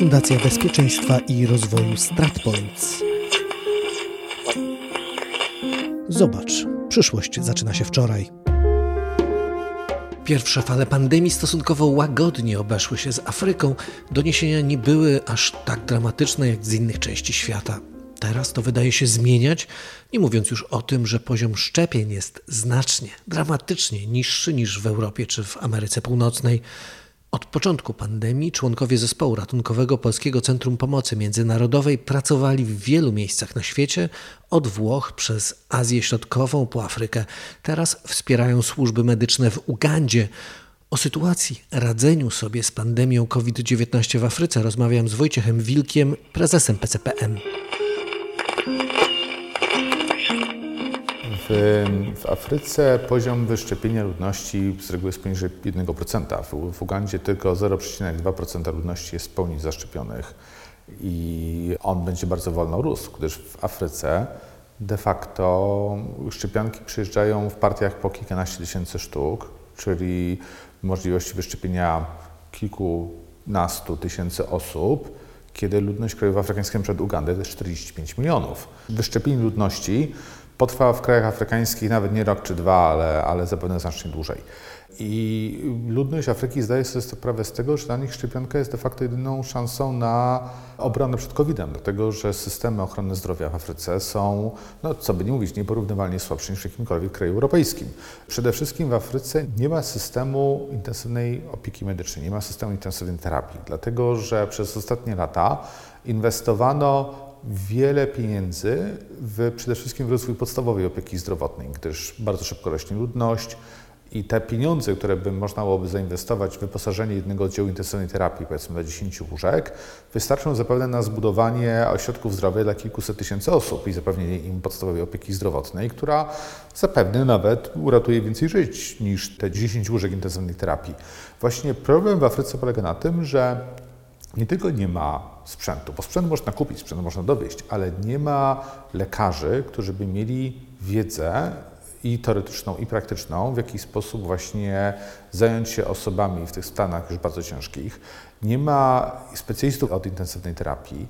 Fundacja Bezpieczeństwa i Rozwoju StratPoints. Zobacz, przyszłość zaczyna się wczoraj. Pierwsze fale pandemii stosunkowo łagodnie obeszły się z Afryką. Doniesienia nie były aż tak dramatyczne jak z innych części świata. Teraz to wydaje się zmieniać, nie mówiąc już o tym, że poziom szczepień jest znacznie, dramatycznie niższy niż w Europie czy w Ameryce Północnej. Od początku pandemii członkowie zespołu ratunkowego Polskiego Centrum Pomocy Międzynarodowej pracowali w wielu miejscach na świecie, od Włoch przez Azję Środkową po Afrykę. Teraz wspierają służby medyczne w Ugandzie. O sytuacji, radzeniu sobie z pandemią COVID-19 w Afryce rozmawiam z Wojciechem Wilkiem, prezesem PCPM. W, Afryce poziom wyszczepienia ludności z reguły jest poniżej 1%. W, w Ugandzie tylko 0,2% ludności jest w pełni zaszczepionych i on będzie bardzo wolno rósł, gdyż w Afryce de facto szczepionki przyjeżdżają w partiach po kilkanaście tysięcy sztuk, czyli możliwości wyszczepienia kilkunastu tysięcy osób, kiedy ludność krajowa afrykańska przed Ugandę to jest 45 milionów. Wyszczepienie ludności potrwa w krajach afrykańskich nawet nie rok czy dwa, ale, ale zapewne znacznie dłużej. I ludność Afryki zdaje sobie sprawę z tego, że dla nich szczepionka jest de facto jedyną szansą na obronę przed COVID-em, dlatego że systemy ochrony zdrowia w Afryce są, no co by nie mówić, nieporównywalnie słabsze niż w jakimkolwiek kraju europejskim. Przede wszystkim w Afryce nie ma systemu intensywnej opieki medycznej, nie ma systemu intensywnej terapii, dlatego że przez ostatnie lata inwestowano wiele pieniędzy w, przede wszystkim w rozwój podstawowej opieki zdrowotnej, gdyż bardzo szybko rośnie ludność i te pieniądze, które by można byłoby zainwestować w wyposażenie jednego oddziału intensywnej terapii, powiedzmy dla 10 łóżek, wystarczą zapewne na zbudowanie ośrodków zdrowia dla kilkuset tysięcy osób i zapewnienie im podstawowej opieki zdrowotnej, która zapewne nawet uratuje więcej żyć niż te 10 łóżek intensywnej terapii. Właśnie problem w Afryce polega na tym, że nie tylko nie ma sprzętu, bo sprzęt można kupić, sprzęt można dowieść, ale nie ma lekarzy, którzy by mieli wiedzę i teoretyczną, i praktyczną, w jaki sposób właśnie zająć się osobami w tych stanach już bardzo ciężkich. Nie ma specjalistów od intensywnej terapii,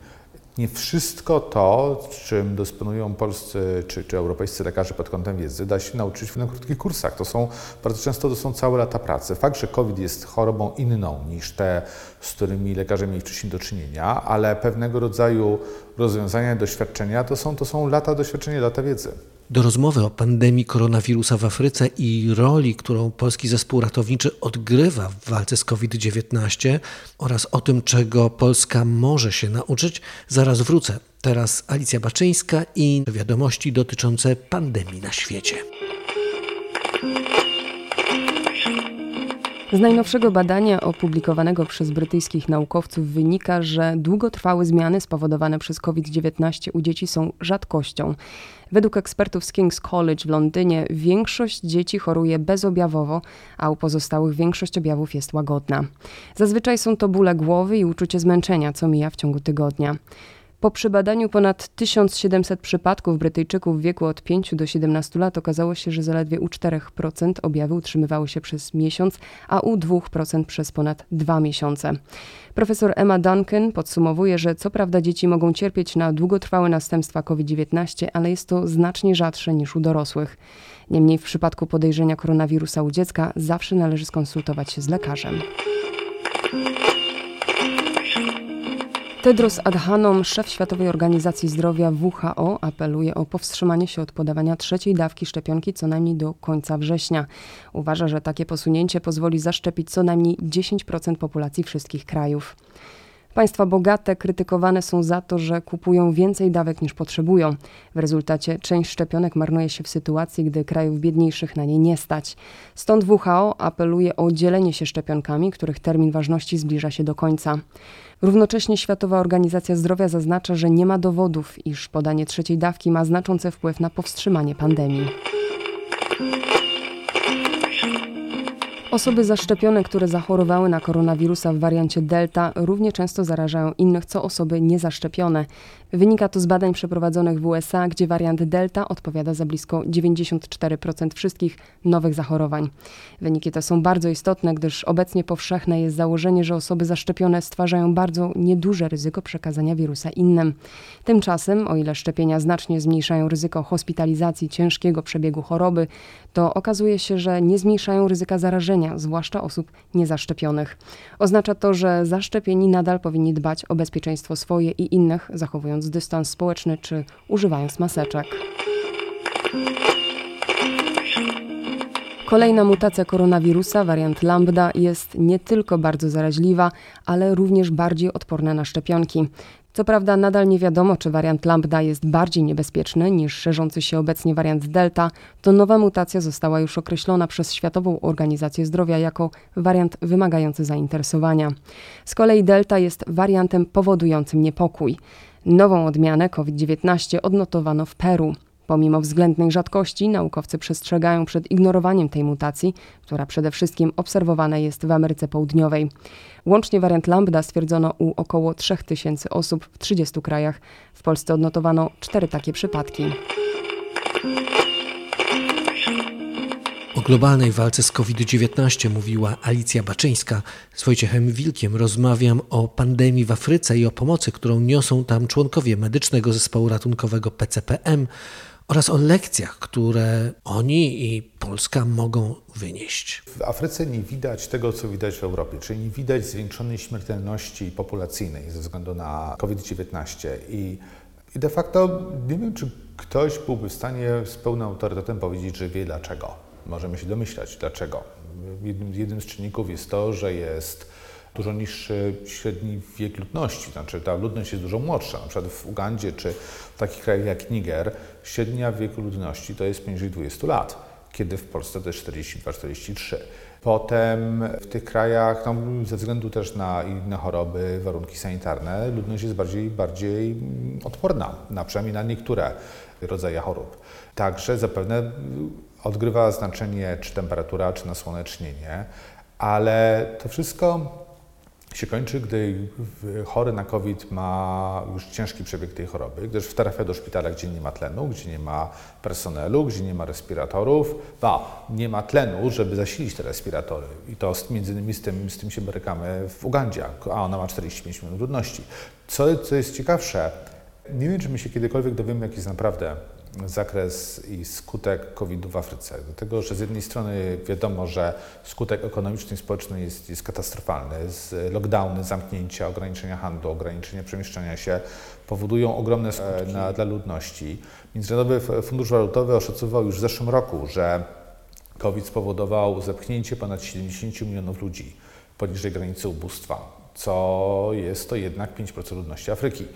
nie wszystko to, czym dysponują polscy czy, czy europejscy lekarze pod kątem wiedzy, da się nauczyć na krótkich kursach. To są bardzo często to są całe lata pracy. Fakt, że COVID jest chorobą inną niż te, z którymi lekarze mieli wcześniej do czynienia, ale pewnego rodzaju rozwiązania, doświadczenia to są, to są lata doświadczenia, lata wiedzy. Do rozmowy o pandemii koronawirusa w Afryce i roli, którą polski zespół ratowniczy odgrywa w walce z COVID-19 oraz o tym, czego Polska może się nauczyć, zaraz wrócę. Teraz Alicja Baczyńska i wiadomości dotyczące pandemii na świecie. Z najnowszego badania opublikowanego przez brytyjskich naukowców wynika, że długotrwałe zmiany spowodowane przez COVID-19 u dzieci są rzadkością. Według ekspertów z King's College w Londynie większość dzieci choruje bezobjawowo, a u pozostałych większość objawów jest łagodna. Zazwyczaj są to bóle głowy i uczucie zmęczenia, co mija w ciągu tygodnia. Po przebadaniu ponad 1700 przypadków Brytyjczyków w wieku od 5 do 17 lat okazało się, że zaledwie u 4% objawy utrzymywały się przez miesiąc, a u 2% przez ponad dwa miesiące. Profesor Emma Duncan podsumowuje, że co prawda dzieci mogą cierpieć na długotrwałe następstwa COVID-19, ale jest to znacznie rzadsze niż u dorosłych. Niemniej w przypadku podejrzenia koronawirusa u dziecka zawsze należy skonsultować się z lekarzem. Tedros Adhanom, szef Światowej Organizacji Zdrowia WHO, apeluje o powstrzymanie się od podawania trzeciej dawki szczepionki co najmniej do końca września. Uważa, że takie posunięcie pozwoli zaszczepić co najmniej 10% populacji wszystkich krajów. Państwa bogate krytykowane są za to, że kupują więcej dawek niż potrzebują. W rezultacie część szczepionek marnuje się w sytuacji, gdy krajów biedniejszych na nie nie stać. Stąd WHO apeluje o dzielenie się szczepionkami, których termin ważności zbliża się do końca. Równocześnie Światowa Organizacja Zdrowia zaznacza, że nie ma dowodów, iż podanie trzeciej dawki ma znaczący wpływ na powstrzymanie pandemii. Osoby zaszczepione, które zachorowały na koronawirusa w wariancie Delta, równie często zarażają innych, co osoby niezaszczepione. Wynika to z badań przeprowadzonych w USA, gdzie wariant Delta odpowiada za blisko 94% wszystkich nowych zachorowań. Wyniki te są bardzo istotne, gdyż obecnie powszechne jest założenie, że osoby zaszczepione stwarzają bardzo nieduże ryzyko przekazania wirusa innym. Tymczasem, o ile szczepienia znacznie zmniejszają ryzyko hospitalizacji, ciężkiego przebiegu choroby, to okazuje się, że nie zmniejszają ryzyka zarażenia, zwłaszcza osób niezaszczepionych. Oznacza to, że zaszczepieni nadal powinni dbać o bezpieczeństwo swoje i innych, zachowując dystans społeczny czy używając maseczek. Kolejna mutacja koronawirusa, wariant lambda, jest nie tylko bardzo zaraźliwa, ale również bardziej odporna na szczepionki. Co prawda nadal nie wiadomo, czy wariant lambda jest bardziej niebezpieczny niż szerzący się obecnie wariant delta, to nowa mutacja została już określona przez Światową Organizację Zdrowia jako wariant wymagający zainteresowania. Z kolei delta jest wariantem powodującym niepokój. Nową odmianę COVID-19 odnotowano w Peru. Pomimo względnej rzadkości, naukowcy przestrzegają przed ignorowaniem tej mutacji, która przede wszystkim obserwowana jest w Ameryce Południowej. Łącznie wariant lambda stwierdzono u około 3000 osób w 30 krajach. W Polsce odnotowano cztery takie przypadki. O globalnej walce z COVID-19 mówiła Alicja Baczyńska. Z Wojciechem Wilkiem rozmawiam o pandemii w Afryce i o pomocy, którą niosą tam członkowie medycznego zespołu ratunkowego PCPM oraz o lekcjach, które oni i Polska mogą wynieść. W Afryce nie widać tego, co widać w Europie, czyli nie widać zwiększonej śmiertelności populacyjnej ze względu na COVID-19 i, i de facto nie wiem, czy ktoś byłby w stanie z pełnym autorytetem powiedzieć, że wie dlaczego. Możemy się domyślać dlaczego. Jednym, jednym z czynników jest to, że jest dużo niższy średni wiek ludności, znaczy ta ludność jest dużo młodsza. Na przykład w Ugandzie czy w takich krajach jak Niger średnia wieku ludności to jest poniżej 20 lat, kiedy w Polsce to jest 42-43. Potem w tych krajach, no, ze względu też na inne choroby, warunki sanitarne, ludność jest bardziej, bardziej odporna, na przynajmniej na niektóre rodzaje chorób. Także zapewne odgrywa znaczenie czy temperatura, czy nasłonecznienie, ale to wszystko się kończy, gdy chory na COVID ma już ciężki przebieg tej choroby, gdyż trafia do szpitala, gdzie nie ma tlenu, gdzie nie ma personelu, gdzie nie ma respiratorów, ba, nie ma tlenu, żeby zasilić te respiratory. I to między innymi z tym, z tym się borykamy w Ugandzie, a ona ma 45 minut ludności. Co, co jest ciekawsze, nie wiem, czy my się kiedykolwiek dowiemy, jaki jest naprawdę zakres i skutek COVID-u w Afryce. Dlatego, że z jednej strony wiadomo, że skutek ekonomiczny i społeczny jest, jest katastrofalny. Z lockdowny, zamknięcia, ograniczenia handlu, ograniczenia przemieszczania się powodują ogromne skutki na, dla ludności. Międzynarodowy Fundusz Walutowy oszacował już w zeszłym roku, że COVID spowodował zepchnięcie ponad 70 milionów ludzi poniżej granicy ubóstwa, co jest to jednak 5% ludności Afryki.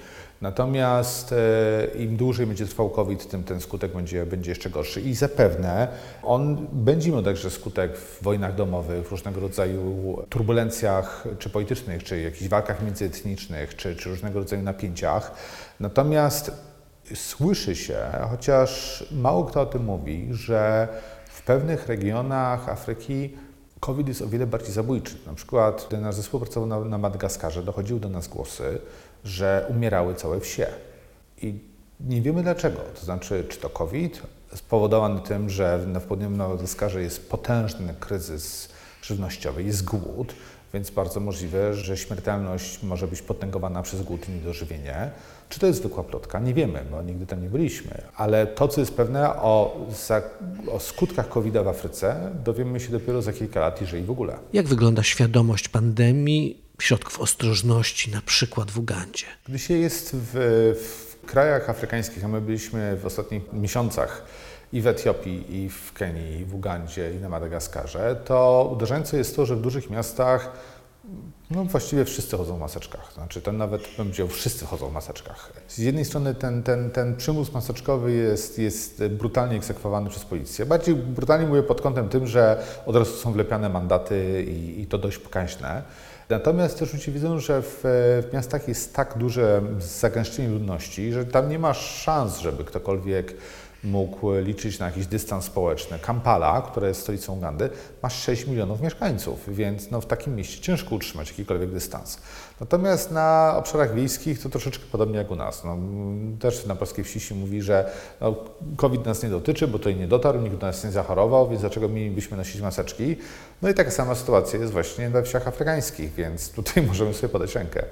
Natomiast e, im dłużej będzie trwał COVID, tym ten skutek będzie, będzie jeszcze gorszy. I zapewne on będzie miał także skutek w wojnach domowych, w różnego rodzaju turbulencjach, czy politycznych, czy jakichś walkach międzyetnicznych, czy, czy różnego rodzaju napięciach. Natomiast słyszy się, chociaż mało kto o tym mówi, że w pewnych regionach Afryki COVID jest o wiele bardziej zabójczy. Na przykład, gdy nasz zespół pracował na, na Madagaskarze, dochodziły do nas głosy, że umierały całe wsie. I nie wiemy dlaczego. To znaczy, czy to COVID spowodowany tym, że w południowym Madagaskarze jest potężny kryzys żywnościowy, jest głód, więc bardzo możliwe, że śmiertelność może być potęgowana przez głód i niedożywienie. Czy to jest zwykła plotka? Nie wiemy, bo nigdy tam nie byliśmy. Ale to, co jest pewne o, o skutkach covid w Afryce, dowiemy się dopiero za kilka lat, jeżeli w ogóle. Jak wygląda świadomość pandemii środków ostrożności, na przykład w Ugandzie? Gdy się jest w, w krajach afrykańskich, a my byliśmy w ostatnich miesiącach i w Etiopii, i w Kenii, i w Ugandzie, i na Madagaskarze, to uderzające jest to, że w dużych miastach no właściwie wszyscy chodzą w maseczkach. Znaczy, ten nawet bym powiedział, wszyscy chodzą w maseczkach. Z jednej strony ten, ten, ten przymus maseczkowy jest, jest brutalnie egzekwowany przez policję. Bardziej brutalnie mówię pod kątem tym, że od razu są wlepiane mandaty i, i to dość pokaźne. Natomiast też ludzie widzą, że w, w, miastach jest tak duże zagęszczenie ludności, że tam nie ma szans, żeby ktokolwiek mógł liczyć na jakiś dystans społeczny. Kampala, która jest stolicą Ugandy, ma 6 milionów mieszkańców, więc no, w takim mieście ciężko utrzymać jakikolwiek dystans. Natomiast na obszarach wiejskich to troszeczkę podobnie jak u nas. No, też na polskiej wsi się mówi, że no, COVID nas nie dotyczy, bo tutaj nie dotarł, nikt do nas nie zachorował, więc dlaczego mielibyśmy nosić maseczki? No i taka sama sytuacja jest właśnie we wsiach afrykańskich, więc tutaj możemy sobie podać rękę.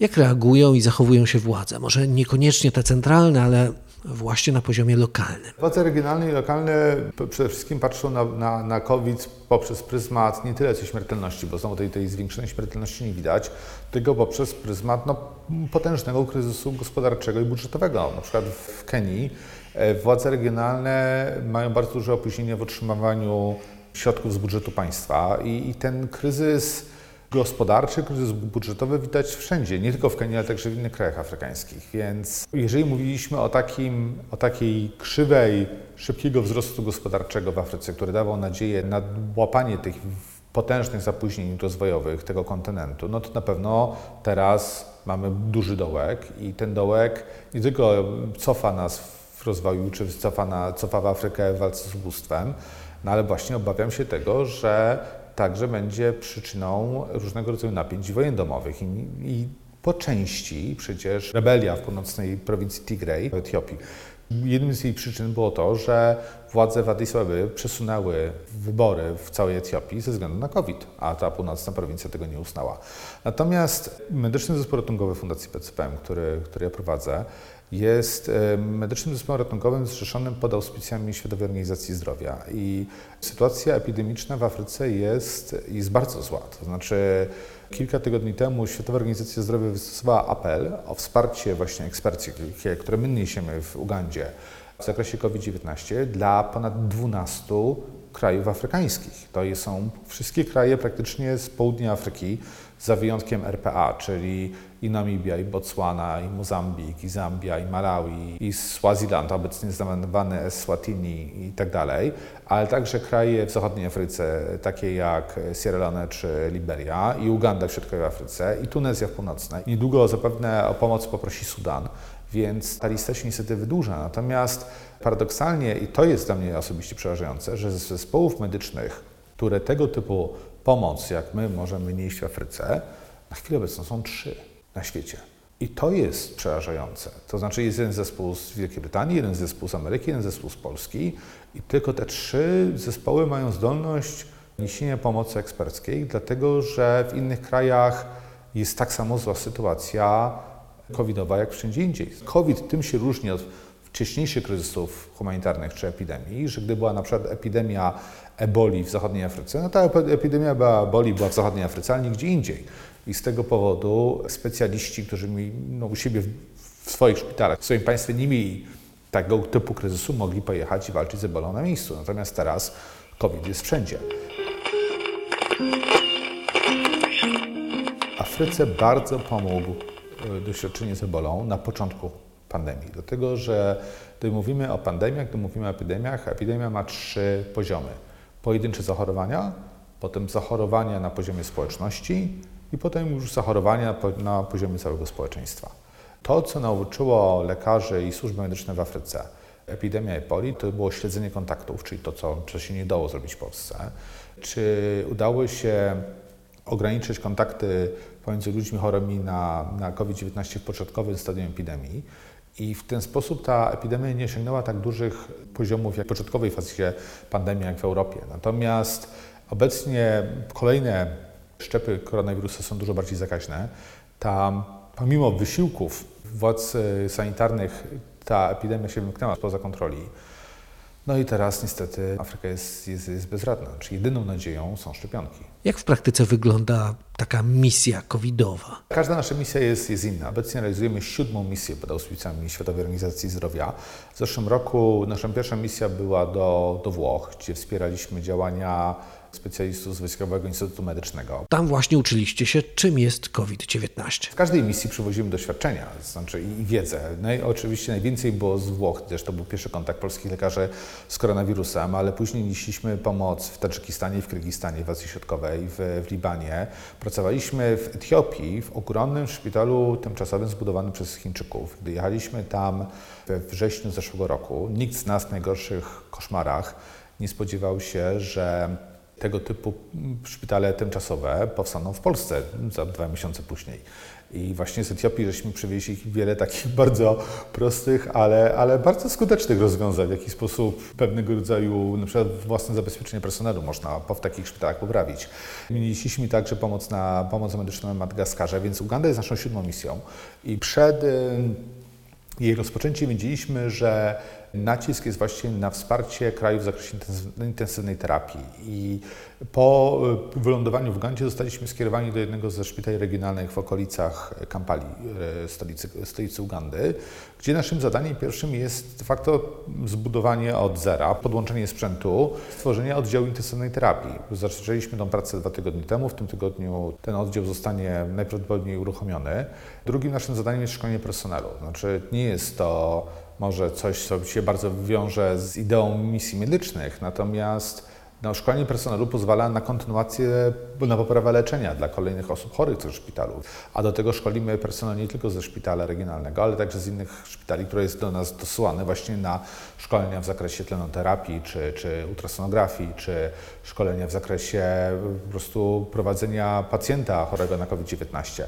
Jak reagują i zachowują się władze? Może niekoniecznie te centralne, ale właśnie na poziomie lokalnym. Władze regionalne i lokalne przede wszystkim patrzą na, na, na COVID poprzez pryzmat nie tyle co śmiertelności, bo znowu tej, tej zwiększonej śmiertelności nie widać, tylko poprzez pryzmat no, potężnego kryzysu gospodarczego i budżetowego. Na przykład w Kenii e, władze regionalne mają bardzo duże opóźnienie w otrzymywaniu środków z budżetu państwa i, i ten kryzys gospodarczy, kryzys budżetowy widać wszędzie, nie tylko w Kenii, ale także w innych krajach afrykańskich. Więc jeżeli mówiliśmy o, takim, o takiej krzywej szybkiego wzrostu gospodarczego w Afryce, który dawał nadzieję na łapanie tych potężnych zapóźnień rozwojowych tego kontynentu, no to na pewno teraz mamy duży dołek i ten dołek nie tylko cofa nas w rozwoju, czy cofa, na, cofa w Afrykę w walce z ubóstwem, no ale właśnie obawiam się tego, że także będzie przyczyną różnego rodzaju napięć wojen domowych i, i po części przecież rebelia w północnej prowincji Tigray w Etiopii. Jednym z jej przyczyn było to, że władze w Addis przesunęły wybory w całej Etiopii ze względu na COVID, a ta północna prowincja tego nie uznała. Natomiast Medyczny Zespół Ratunkowy Fundacji PCPM, który, który ja prowadzę, jest medycznym zespołem ratunkowym zrzeszonym pod auspicjami Światowej Organizacji Zdrowia. I sytuacja epidemiczna w Afryce jest, jest bardzo zła. To znaczy, kilka tygodni temu Światowa Organizacja Zdrowia wystosowała apel o wsparcie właśnie ekspercji, które my niesiemy w Ugandzie w zakresie COVID-19 dla ponad 12 krajów afrykańskich. To są wszystkie kraje praktycznie z południa Afryki, za wyjątkiem RPA, czyli i Namibia, i Botswana, i Mozambik, i Zambia, i Malawi, i Swaziland, obecnie znamenowane Eswatini i tak dalej, ale także kraje w zachodniej Afryce, takie jak Sierra Leone czy Liberia, i Uganda w środkowej Afryce, i Tunezja w północnej. Niedługo zapewne o pomoc poprosi Sudan, więc ta lista się niestety wydłuża. Natomiast paradoksalnie, i to jest dla mnie osobiście przerażające, że z zespołów medycznych, które tego typu pomoc, jak my możemy nieść w Afryce, na chwilę obecną są trzy na świecie. I to jest przerażające. To znaczy jest jeden zespół z Wielkiej Brytanii, jeden zespół z Ameryki, jeden zespół z Polski i tylko te trzy zespoły mają zdolność niesienia pomocy eksperckiej, dlatego że w innych krajach jest tak samo zła sytuacja covidowa jak wszędzie indziej. COVID tym się różni od wcześniejszych kryzysów humanitarnych czy epidemii, że gdy była na przykład epidemia eboli w zachodniej Afryce, no ta epidemia eboli była w zachodniej Afryce, ale nigdzie indziej. I z tego powodu specjaliści, którzy mi no, u siebie w swoich szpitalach, w swoim państwie nie mieli tego typu kryzysu, mogli pojechać i walczyć z ebolą na miejscu. Natomiast teraz COVID jest wszędzie. Afryce bardzo pomógł e, doświadczenie z ebolą na początku pandemii. Dlatego, że gdy mówimy o pandemiach, gdy mówimy o epidemiach, epidemia ma trzy poziomy. Pojedyncze zachorowania, potem zachorowania na poziomie społeczności i potem już zachorowania na poziomie całego społeczeństwa. To, co nauczyło lekarzy i służby medyczne w Afryce, epidemia Epoli, to było śledzenie kontaktów, czyli to, co, się nie dało zrobić w Polsce. Czy udało się ograniczyć kontakty pomiędzy ludźmi chorymi na, na COVID-19 w początkowym stadium epidemii? I w ten sposób ta epidemia nie osiągnęła tak dużych poziomów jak w początkowej fazie pandemii, jak w Europie. Natomiast obecnie kolejne szczepy koronawirusa są dużo bardziej zakaźne. Ta, pomimo wysiłków władz e, sanitarnych, ta epidemia się wymknęła spoza kontroli. No i teraz niestety Afryka jest, jest, jest bezradna, czyli jedyną nadzieją są szczepionki. Jak w praktyce wygląda taka misja covidowa? Każda nasza misja jest, jest inna. Obecnie realizujemy siódmą misję pod auspicjami Światowej Organizacji Zdrowia. W zeszłym roku nasza pierwsza misja była do, do Włoch, gdzie wspieraliśmy działania specjalistów z Wojskowego Instytutu Medycznego. Tam właśnie uczyliście się, czym jest COVID-19. W każdej misji przywozimy doświadczenia, znaczy i wiedzę. No i oczywiście najwięcej było z Włoch, gdyż to był pierwszy kontakt polskich lekarzy z koronawirusem, ale później nieśliśmy pomoc w Tadżykistanie, w Kyrgyzstanie, w Azji Środkowej, w, w Libanie. Pracowaliśmy w Etiopii, w ogromnym szpitalu tymczasowym zbudowanym przez Chińczyków. Gdy jechaliśmy tam we wrześniu zeszłego roku, nikt z nas w najgorszych koszmarach nie spodziewał się, że tego typu szpitale tymczasowe powstaną w Polsce za dwa miesiące później. I właśnie z Etiopii żeśmy przywieźli wiele takich bardzo prostych, ale, ale bardzo skutecznych rozwiązań, w jaki sposób pewnego rodzaju na przykład własne zabezpieczenie personelu można w takich szpitalach poprawić. Mieliśmy także pomoc, na, pomoc medyczną na Madagaskarze, więc Uganda jest naszą siódmą misją i przed jej rozpoczęciem wiedzieliśmy, że nacisk jest właśnie na wsparcie krajów w zakresie intensywnej terapii. I po e, wylądowaniu w Ugandzie zostaliśmy skierowani do jednego ze szpitali regionalnych w okolicach Kampali, e, stolicy, stolicy Ugandy, gdzie naszym zadaniem pierwszym jest de facto zbudowanie od zera, podłączenie sprzętu, stworzenie oddziału intensywnej terapii. Zaczęliśmy tę pracę dwa tygodnie temu, w tym tygodniu ten oddział zostanie najprawdopodobniej uruchomiony. Drugim naszym zadaniem jest szkolenie personelu. Znaczy nie jest to może coś, co się bardzo wiąże z ideą misji medycznych, natomiast no, szkolenie personelu pozwala na kontynuację, na poprawę leczenia dla kolejnych osób chorych w szpitalu. A do tego szkolimy personel nie tylko ze szpitala regionalnego, ale także z innych szpitali, które jest do nas dosyłane właśnie na szkolenia w zakresie tlenoterapii, czy, czy ultrasonografii, czy szkolenia w zakresie po prostu prowadzenia pacjenta chorego na COVID-19.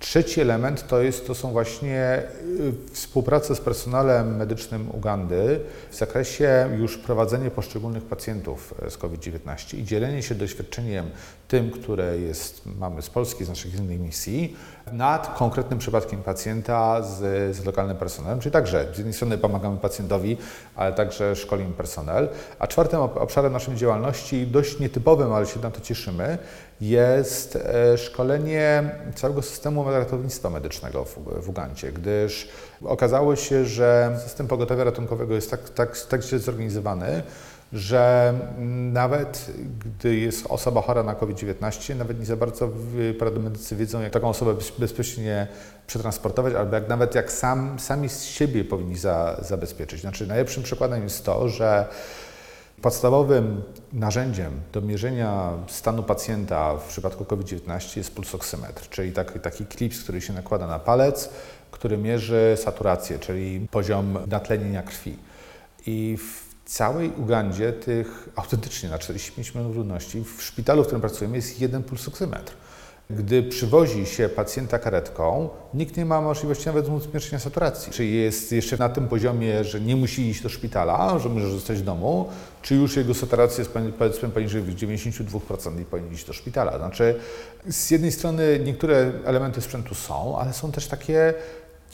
Trzeci element to, jest, to są właśnie y, współpraca z personelem medycznym Ugandy w zakresie już prowadzenia poszczególnych pacjentów e, z COVID-19 i dzielenie się doświadczeniem tym, które jest, mamy z Polski, z naszych innych misji, nad konkretnym przypadkiem pacjenta z, z lokalnym personelem, czyli także z jednej strony pomagamy pacjentowi, ale także szkolimy personel. A czwartym obszarem naszej działalności, dość nietypowym, ale się na to cieszymy, jest e, szkolenie całego systemu ratownictwa medycznego w, w Ugandzie, gdyż okazało się, że system pogotowia ratunkowego jest tak, tak, tak źle zorganizowany, że nawet gdy jest osoba chora na COVID-19, nawet nie za bardzo paramedycy wiedzą, jak taką osobę bezpiecznie przetransportować, albo jak nawet jak sam, sami z siebie powinni za, zabezpieczyć. Znaczy najlepszym przykładem jest to, że Podstawowym narzędziem do mierzenia stanu pacjenta w przypadku COVID-19 jest pulsoksymetr, czyli taki, taki klips, który się nakłada na palec, który mierzy saturację, czyli poziom natlenienia krwi. I całej Ugandzie tych autentycznie na 45 milionów ludności w szpitalu, w którym pracujemy jest jeden pulsoksymetr. Gdy przywozi się pacjenta karetką, nikt nie ma możliwości nawet zmierzenia saturacji. Czy jest jeszcze na tym poziomie, że nie musi iść do szpitala, że może zostać w domu, czy już jego saturacja jest powiedzmy poniżej 92% i powinien iść do szpitala. Znaczy, z jednej strony niektóre elementy sprzętu są, ale są też takie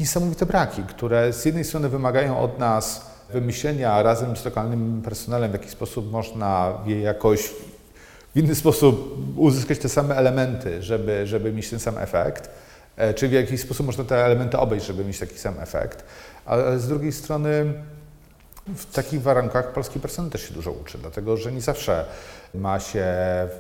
niesamowite braki, które z jednej strony wymagają od nas wymyślenia razem z lokalnym personelem, w jaki sposób można je jakoś w inny sposób uzyskać te same elementy, żeby, żeby mieć ten sam efekt, e, czy w jakiś sposób można te elementy obejść, żeby mieć taki sam efekt. Ale z drugiej strony w takich warunkach polski personel też się dużo uczy, dlatego że nie zawsze ma się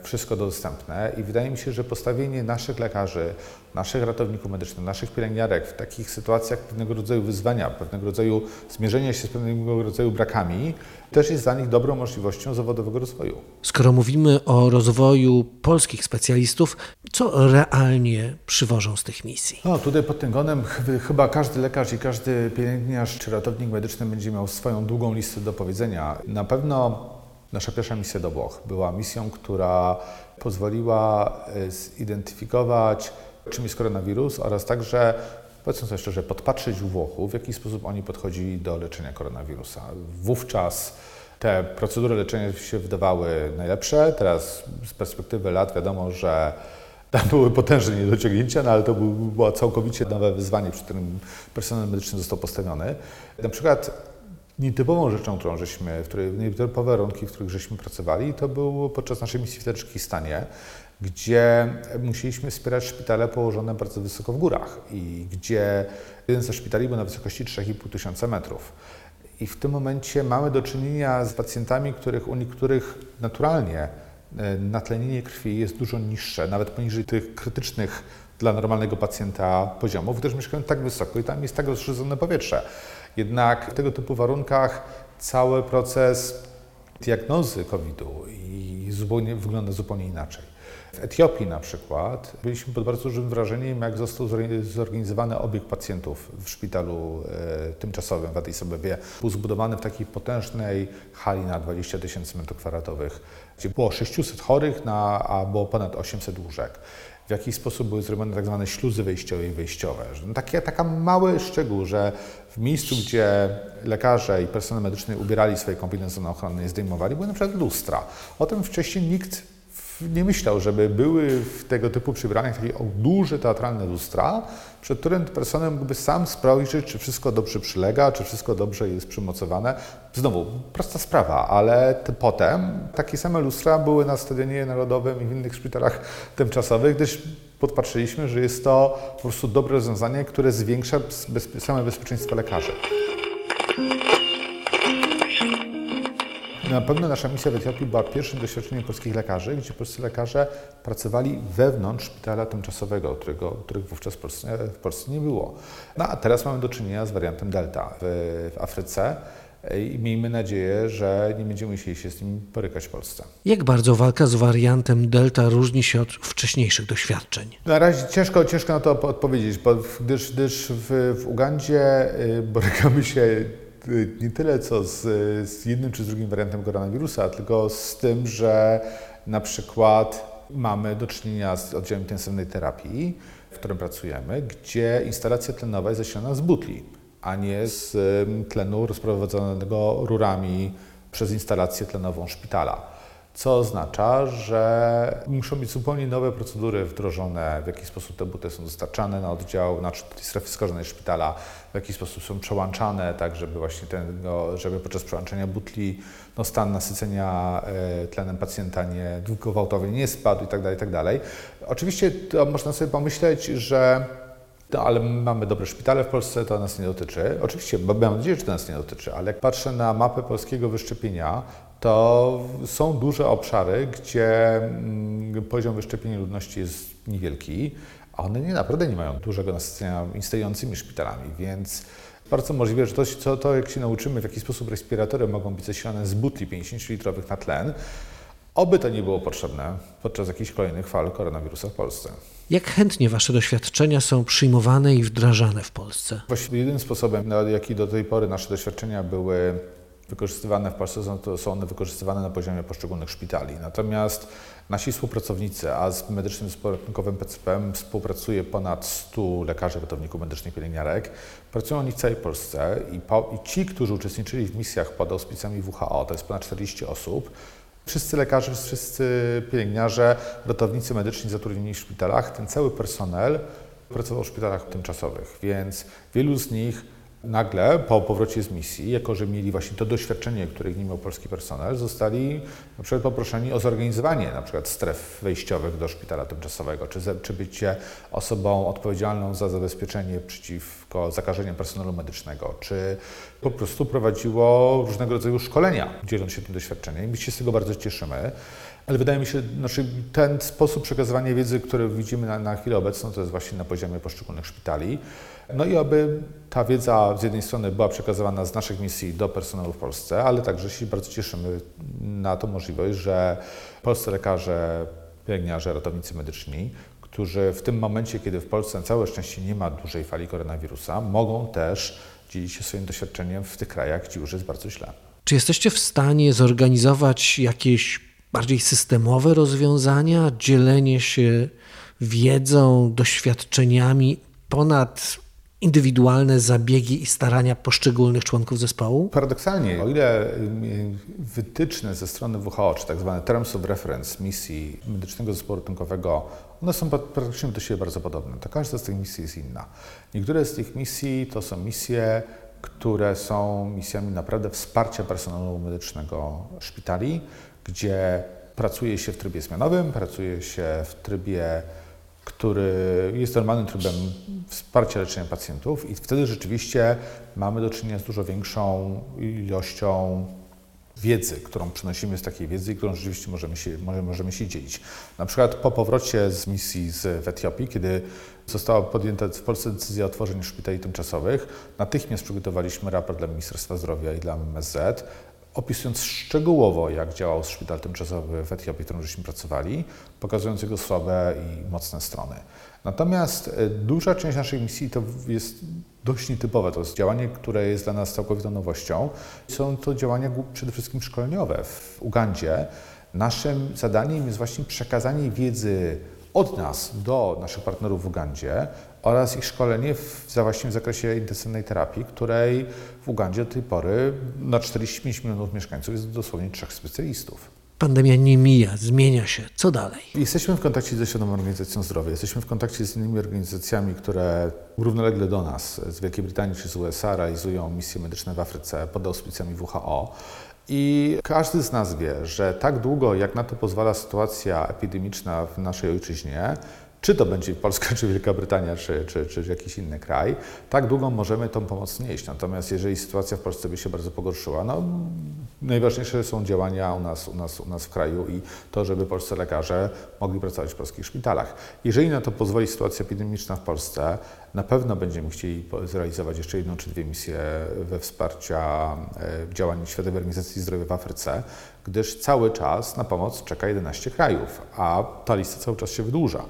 wszystko dostępne i wydaje mi się, że postawienie naszych lekarzy, naszych ratowników medycznych, naszych pielęgniarek w takich sytuacjach pewnego rodzaju wyzwania, pewnego rodzaju zmierzenia się z pewnego rodzaju brakami, też jest dla nich dobrą możliwością zawodowego rozwoju. Skoro mówimy o rozwoju polskich specjalistów, co realnie przywożą z tych misji? No, tutaj pod tym kątem chyba każdy lekarz i każdy pielęgniarz czy ratownik medyczny będzie miał swoją długą listę do powiedzenia. Na pewno Nasza pierwsza misja do Włoch była misją, która pozwoliła e, zidentyfikować, czym jest koronawirus oraz także, powiedzmy sobie szczerze, podpatrzeć u Włochów, w jaki sposób oni podchodzili do leczenia koronawirusa. Wówczas te procedury leczenia się wydawały najlepsze. Teraz z perspektywy lat wiadomo, że tam były potężne niedociągnięcia, no ale to było całkowicie nowe wyzwanie, przed którym personel medyczny został postawiony. Na przykład Nietypową rzeczą, którą żeśmy, w której, nietypowe warunki, w których żeśmy pracowali, to było podczas naszej misji w Tadżykistanie, gdzie musieliśmy wspierać szpitale położone bardzo wysoko w górach i gdzie jeden ze szpitali był na wysokości 3,5 tysiąca metrów. I w tym momencie mamy do czynienia z pacjentami, których u niektórych naturalnie e, natlenienie krwi jest dużo niższe, nawet poniżej tych krytycznych dla normalnego pacjenta poziomów, gdyż mieszkają tak wysoko i tam jest tak rozszerzone powietrze. Jednak w tego typu warunkach cały proces diagnozy COVID-u i zupełnie, wygląda zupełnie inaczej. W Etiopii na przykład byliśmy pod bardzo dużym wrażeniem, jak został zorganizowany obieg pacjentów w szpitalu e, tymczasowym w Addis Abebie. Był zbudowany w takiej potężnej hali na 20 tysięcy metrów kwadratowych, gdzie było 600 chorych, na, a było ponad 800 łóżek w jaki sposób były zrobione tak zwane śluzy wejściowe i wyjściowe. No takie, taka mały szczegół, że w miejscu, gdzie lekarze i personel medyczny ubierali swoje kombinezony ochronne i zdejmowali, były na przykład lustra. O tym wcześniej nikt nie myślał, żeby były w tego typu przybranych takie duże teatralne lustra, przed którym personel mógłby sam sprawdzić, czy wszystko dobrze przylega, czy wszystko dobrze jest przymocowane. Znowu, prosta sprawa, ale potem takie same lustra były na Stadionie Narodowym i w innych szpitalach tymczasowych, gdyż podpatrzyliśmy, że jest to po prostu dobre rozwiązanie, które zwiększa same bezpieczeństwo lekarzy. Na pewno nasza misja w Etiopii była pierwszym doświadczeniem polskich lekarzy, gdzie polscy lekarze pracowali wewnątrz szpitala tymczasowego, którego, których wówczas w Polsce, w Polsce nie było. No a teraz mamy do czynienia z wariantem Delta w, w Afryce i miejmy nadzieję, że nie będziemy musieli się z nim borykać w Polsce. Jak bardzo walka z wariantem Delta różni się od wcześniejszych doświadczeń? Na razie ciężko, ciężko na to odpowiedzieć, gdyż, gdyż w, w Ugandzie y, borykamy się nie tyle co z, z jednym czy z drugim wariantem koronawirusa, tylko z tym, że na przykład mamy do czynienia z oddziałem intensywnej terapii, w którym pracujemy, gdzie instalacja tlenowa jest zasilana z butli, a nie z tlenu rozprowadzonego rurami przez instalację tlenową szpitala co oznacza, że muszą być zupełnie nowe procedury wdrożone, w jaki sposób te buty są dostarczane na oddział, na strefy skażonej szpitala, w jaki sposób są przełączane, tak żeby właśnie ten, no, żeby podczas przełączania butli no, stan nasycenia e, tlenem pacjenta nie gwałtownie nie spadł itd., tak itd. Tak Oczywiście to można sobie pomyśleć, że no, ale mamy dobre szpitale w Polsce, to nas nie dotyczy. Oczywiście, bo mam nadzieję, że to nas nie dotyczy, ale jak patrzę na mapę polskiego wyszczepienia, to są duże obszary, gdzie mm, poziom wyszczepienia ludności jest niewielki, a one nie, naprawdę nie mają dużego nasycenia istniejącymi szpitalami, więc bardzo możliwe, że to, to, to, jak się nauczymy, w jaki sposób respiratory mogą być zasilane z butli 50-litrowych na tlen, oby to nie było potrzebne podczas jakichś kolejnych fal koronawirusa w Polsce. Jak chętnie Wasze doświadczenia są przyjmowane i wdrażane w Polsce? Właściwie jedynym sposobem, na jaki do tej pory nasze doświadczenia były wykorzystywane w Polsce, są, to są one wykorzystywane na poziomie poszczególnych szpitali. Natomiast nasi współpracownicy, a z Medycznym Zespołem Ratunkowym PCPM współpracuje ponad 100 lekarzy, ratowników medycznych, pielęgniarek, pracują oni w całej Polsce i, po, i ci, którzy uczestniczyli w misjach pod auspicjami WHO, to jest ponad 40 osób, Wszyscy lekarze, wszyscy pielęgniarze, ratownicy medyczni zatrudnieni w szpitalach, ten cały personel pracował w szpitalach tymczasowych, więc wielu z nich nagle po powrocie z misji, jako że mieli właśnie to doświadczenie, które nie miał polski personel, zostali na przykład poproszeni o zorganizowanie na przykład stref wejściowych do szpitala tymczasowego, czy, czy bycie osobą odpowiedzialną za zabezpieczenie przeciwko zakażeniom personelu medycznego, czy po prostu prowadziło różnego rodzaju szkolenia, dzieląc się tym doświadczeniem. My się z tego bardzo cieszymy. Ale wydaje mi się, znaczy ten sposób przekazywania wiedzy, który widzimy na, na chwilę obecną, to jest właśnie na poziomie poszczególnych szpitali. No i aby ta wiedza z jednej strony była przekazywana z naszych misji do personelu w Polsce, ale także się bardzo cieszymy na tą możliwość, że polscy lekarze, pielęgniarze, ratownicy medyczni, którzy w tym momencie, kiedy w Polsce na całe szczęście nie ma dużej fali koronawirusa, mogą też dzielić się swoim doświadczeniem w tych krajach, gdzie już jest bardzo źle. Czy jesteście w stanie zorganizować jakieś bardziej systemowe rozwiązania, dzielenie się wiedzą, doświadczeniami ponad indywidualne zabiegi i starania poszczególnych członków zespołu? Paradoksalnie, o ile wytyczne ze strony WHO, czy tak zwane Terms of Reference misji medycznego zespołu ratunkowego, one są praktycznie do siebie bardzo podobne, to każda z tych misji jest inna. Niektóre z tych misji to są misje, które są misjami naprawdę wsparcia personelu medycznego szpitali, gdzie pracuje się w trybie zmianowym, pracuje się w trybie który jest normalnym trybem wsparcia leczenia pacjentów i wtedy rzeczywiście mamy do czynienia z dużo większą ilością wiedzy, którą przynosimy z takiej wiedzy i którą rzeczywiście możemy się, możemy się dzielić. Na przykład po powrocie z misji z, w Etiopii, kiedy została podjęta w Polsce decyzja o tworzeniu szpitali tymczasowych, natychmiast przygotowaliśmy raport dla Ministerstwa Zdrowia i dla MSZ, opisując szczegółowo, jak działał szpital tymczasowy w Etiopii, w którym żeśmy pracowali, pokazując jego słabe i mocne strony. Natomiast e, duża część naszej misji to jest dość nietypowe. To jest działanie, które jest dla nas całkowitą nowością. Są to działania przede wszystkim szkoleniowe w Ugandzie. Naszym zadaniem jest właśnie przekazanie wiedzy od nas do naszych partnerów w Ugandzie oraz ich szkolenie w, zakresie intensywnej terapii, której w Ugandzie do tej pory na 45 milionów mieszkańców jest dosłownie trzech specjalistów. Pandemia nie mija, zmienia się. Co dalej? Jesteśmy w kontakcie ze Światową Organizacją Zdrowia, jesteśmy w kontakcie z innymi organizacjami, które równolegle do nas z Wielkiej Brytanii czy z USA realizują misje medyczne w Afryce pod auspicjami WHO. I każdy z nas wie, że tak długo, jak na to pozwala sytuacja epidemiczna w naszej ojczyźnie, czy to będzie Polska, czy Wielka Brytania, czy, czy, czy jakiś inny kraj, tak długo możemy tą pomoc nieść. Natomiast jeżeli sytuacja w Polsce by się bardzo pogorszyła, no najważniejsze są działania u nas, u nas, u nas w kraju i to, żeby polscy lekarze mogli pracować w polskich szpitalach. Jeżeli na to pozwoli sytuacja epidemiczna w Polsce, na pewno będziemy chcieli zrealizować jeszcze jedną czy dwie misje we wsparcia e, działań Światowej Organizacji Zdrowia w Afryce, gdyż cały czas na pomoc czeka 11 krajów, a ta lista cały czas się wydłuża.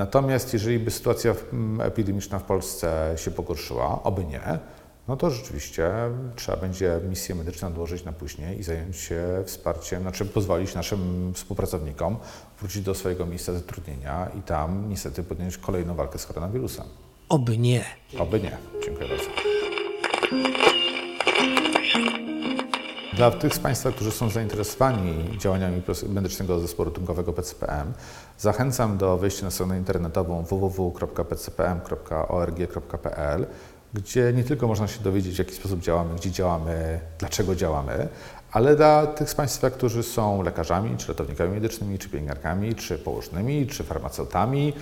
Natomiast jeżeli by sytuacja epidemiczna w Polsce się pogorszyła, oby nie, no to rzeczywiście trzeba będzie misję medyczną odłożyć na później i zająć się wsparciem, znaczy pozwolić naszym współpracownikom wrócić do swojego miejsca zatrudnienia i tam niestety podjąć kolejną walkę z koronawirusem. Oby nie. Oby nie. Dziękuję bardzo. Dla tych z Państwa, którzy są zainteresowani działaniami medycznego zespołu ratunkowego PCPM, zachęcam do wejścia na stronę internetową www.pcpm.org.pl, gdzie nie tylko można się dowiedzieć, w jaki sposób działamy, gdzie działamy, dlaczego działamy, ale dla tych z Państwa, którzy są lekarzami, czy ratownikami medycznymi, czy pielęgniarkami, czy położnymi, czy farmaceutami,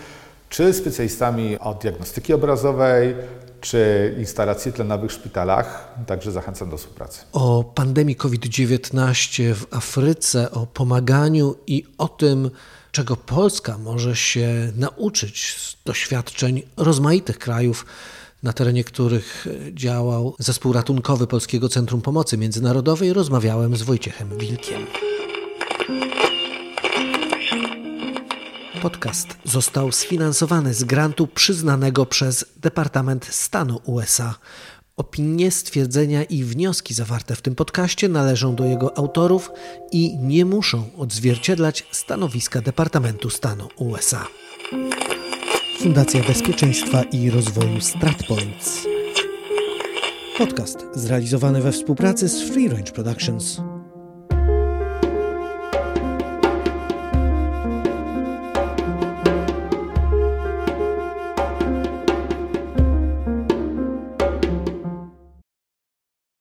czy specjalistami od diagnostyki obrazowej, czy instalacji tlenowych w szpitalach. Także zachęcam do współpracy. O pandemii COVID-19 w Afryce, o pomaganiu i o tym, czego Polska może się nauczyć z doświadczeń rozmaitych krajów, na terenie których działał zespół ratunkowy Polskiego Centrum Pomocy Międzynarodowej, rozmawiałem z Wojciechem Wilkiem. Podcast został sfinansowany z grantu przyznanego przez Departament Stanu USA. Opinie, stwierdzenia i wnioski zawarte w tym podcaście należą do jego autorów i nie muszą odzwierciedlać stanowiska Departamentu Stanu USA. Fundacja Bezpieczeństwa i Rozwoju StratPoints. Podcast zrealizowany we współpracy z Free Range Productions.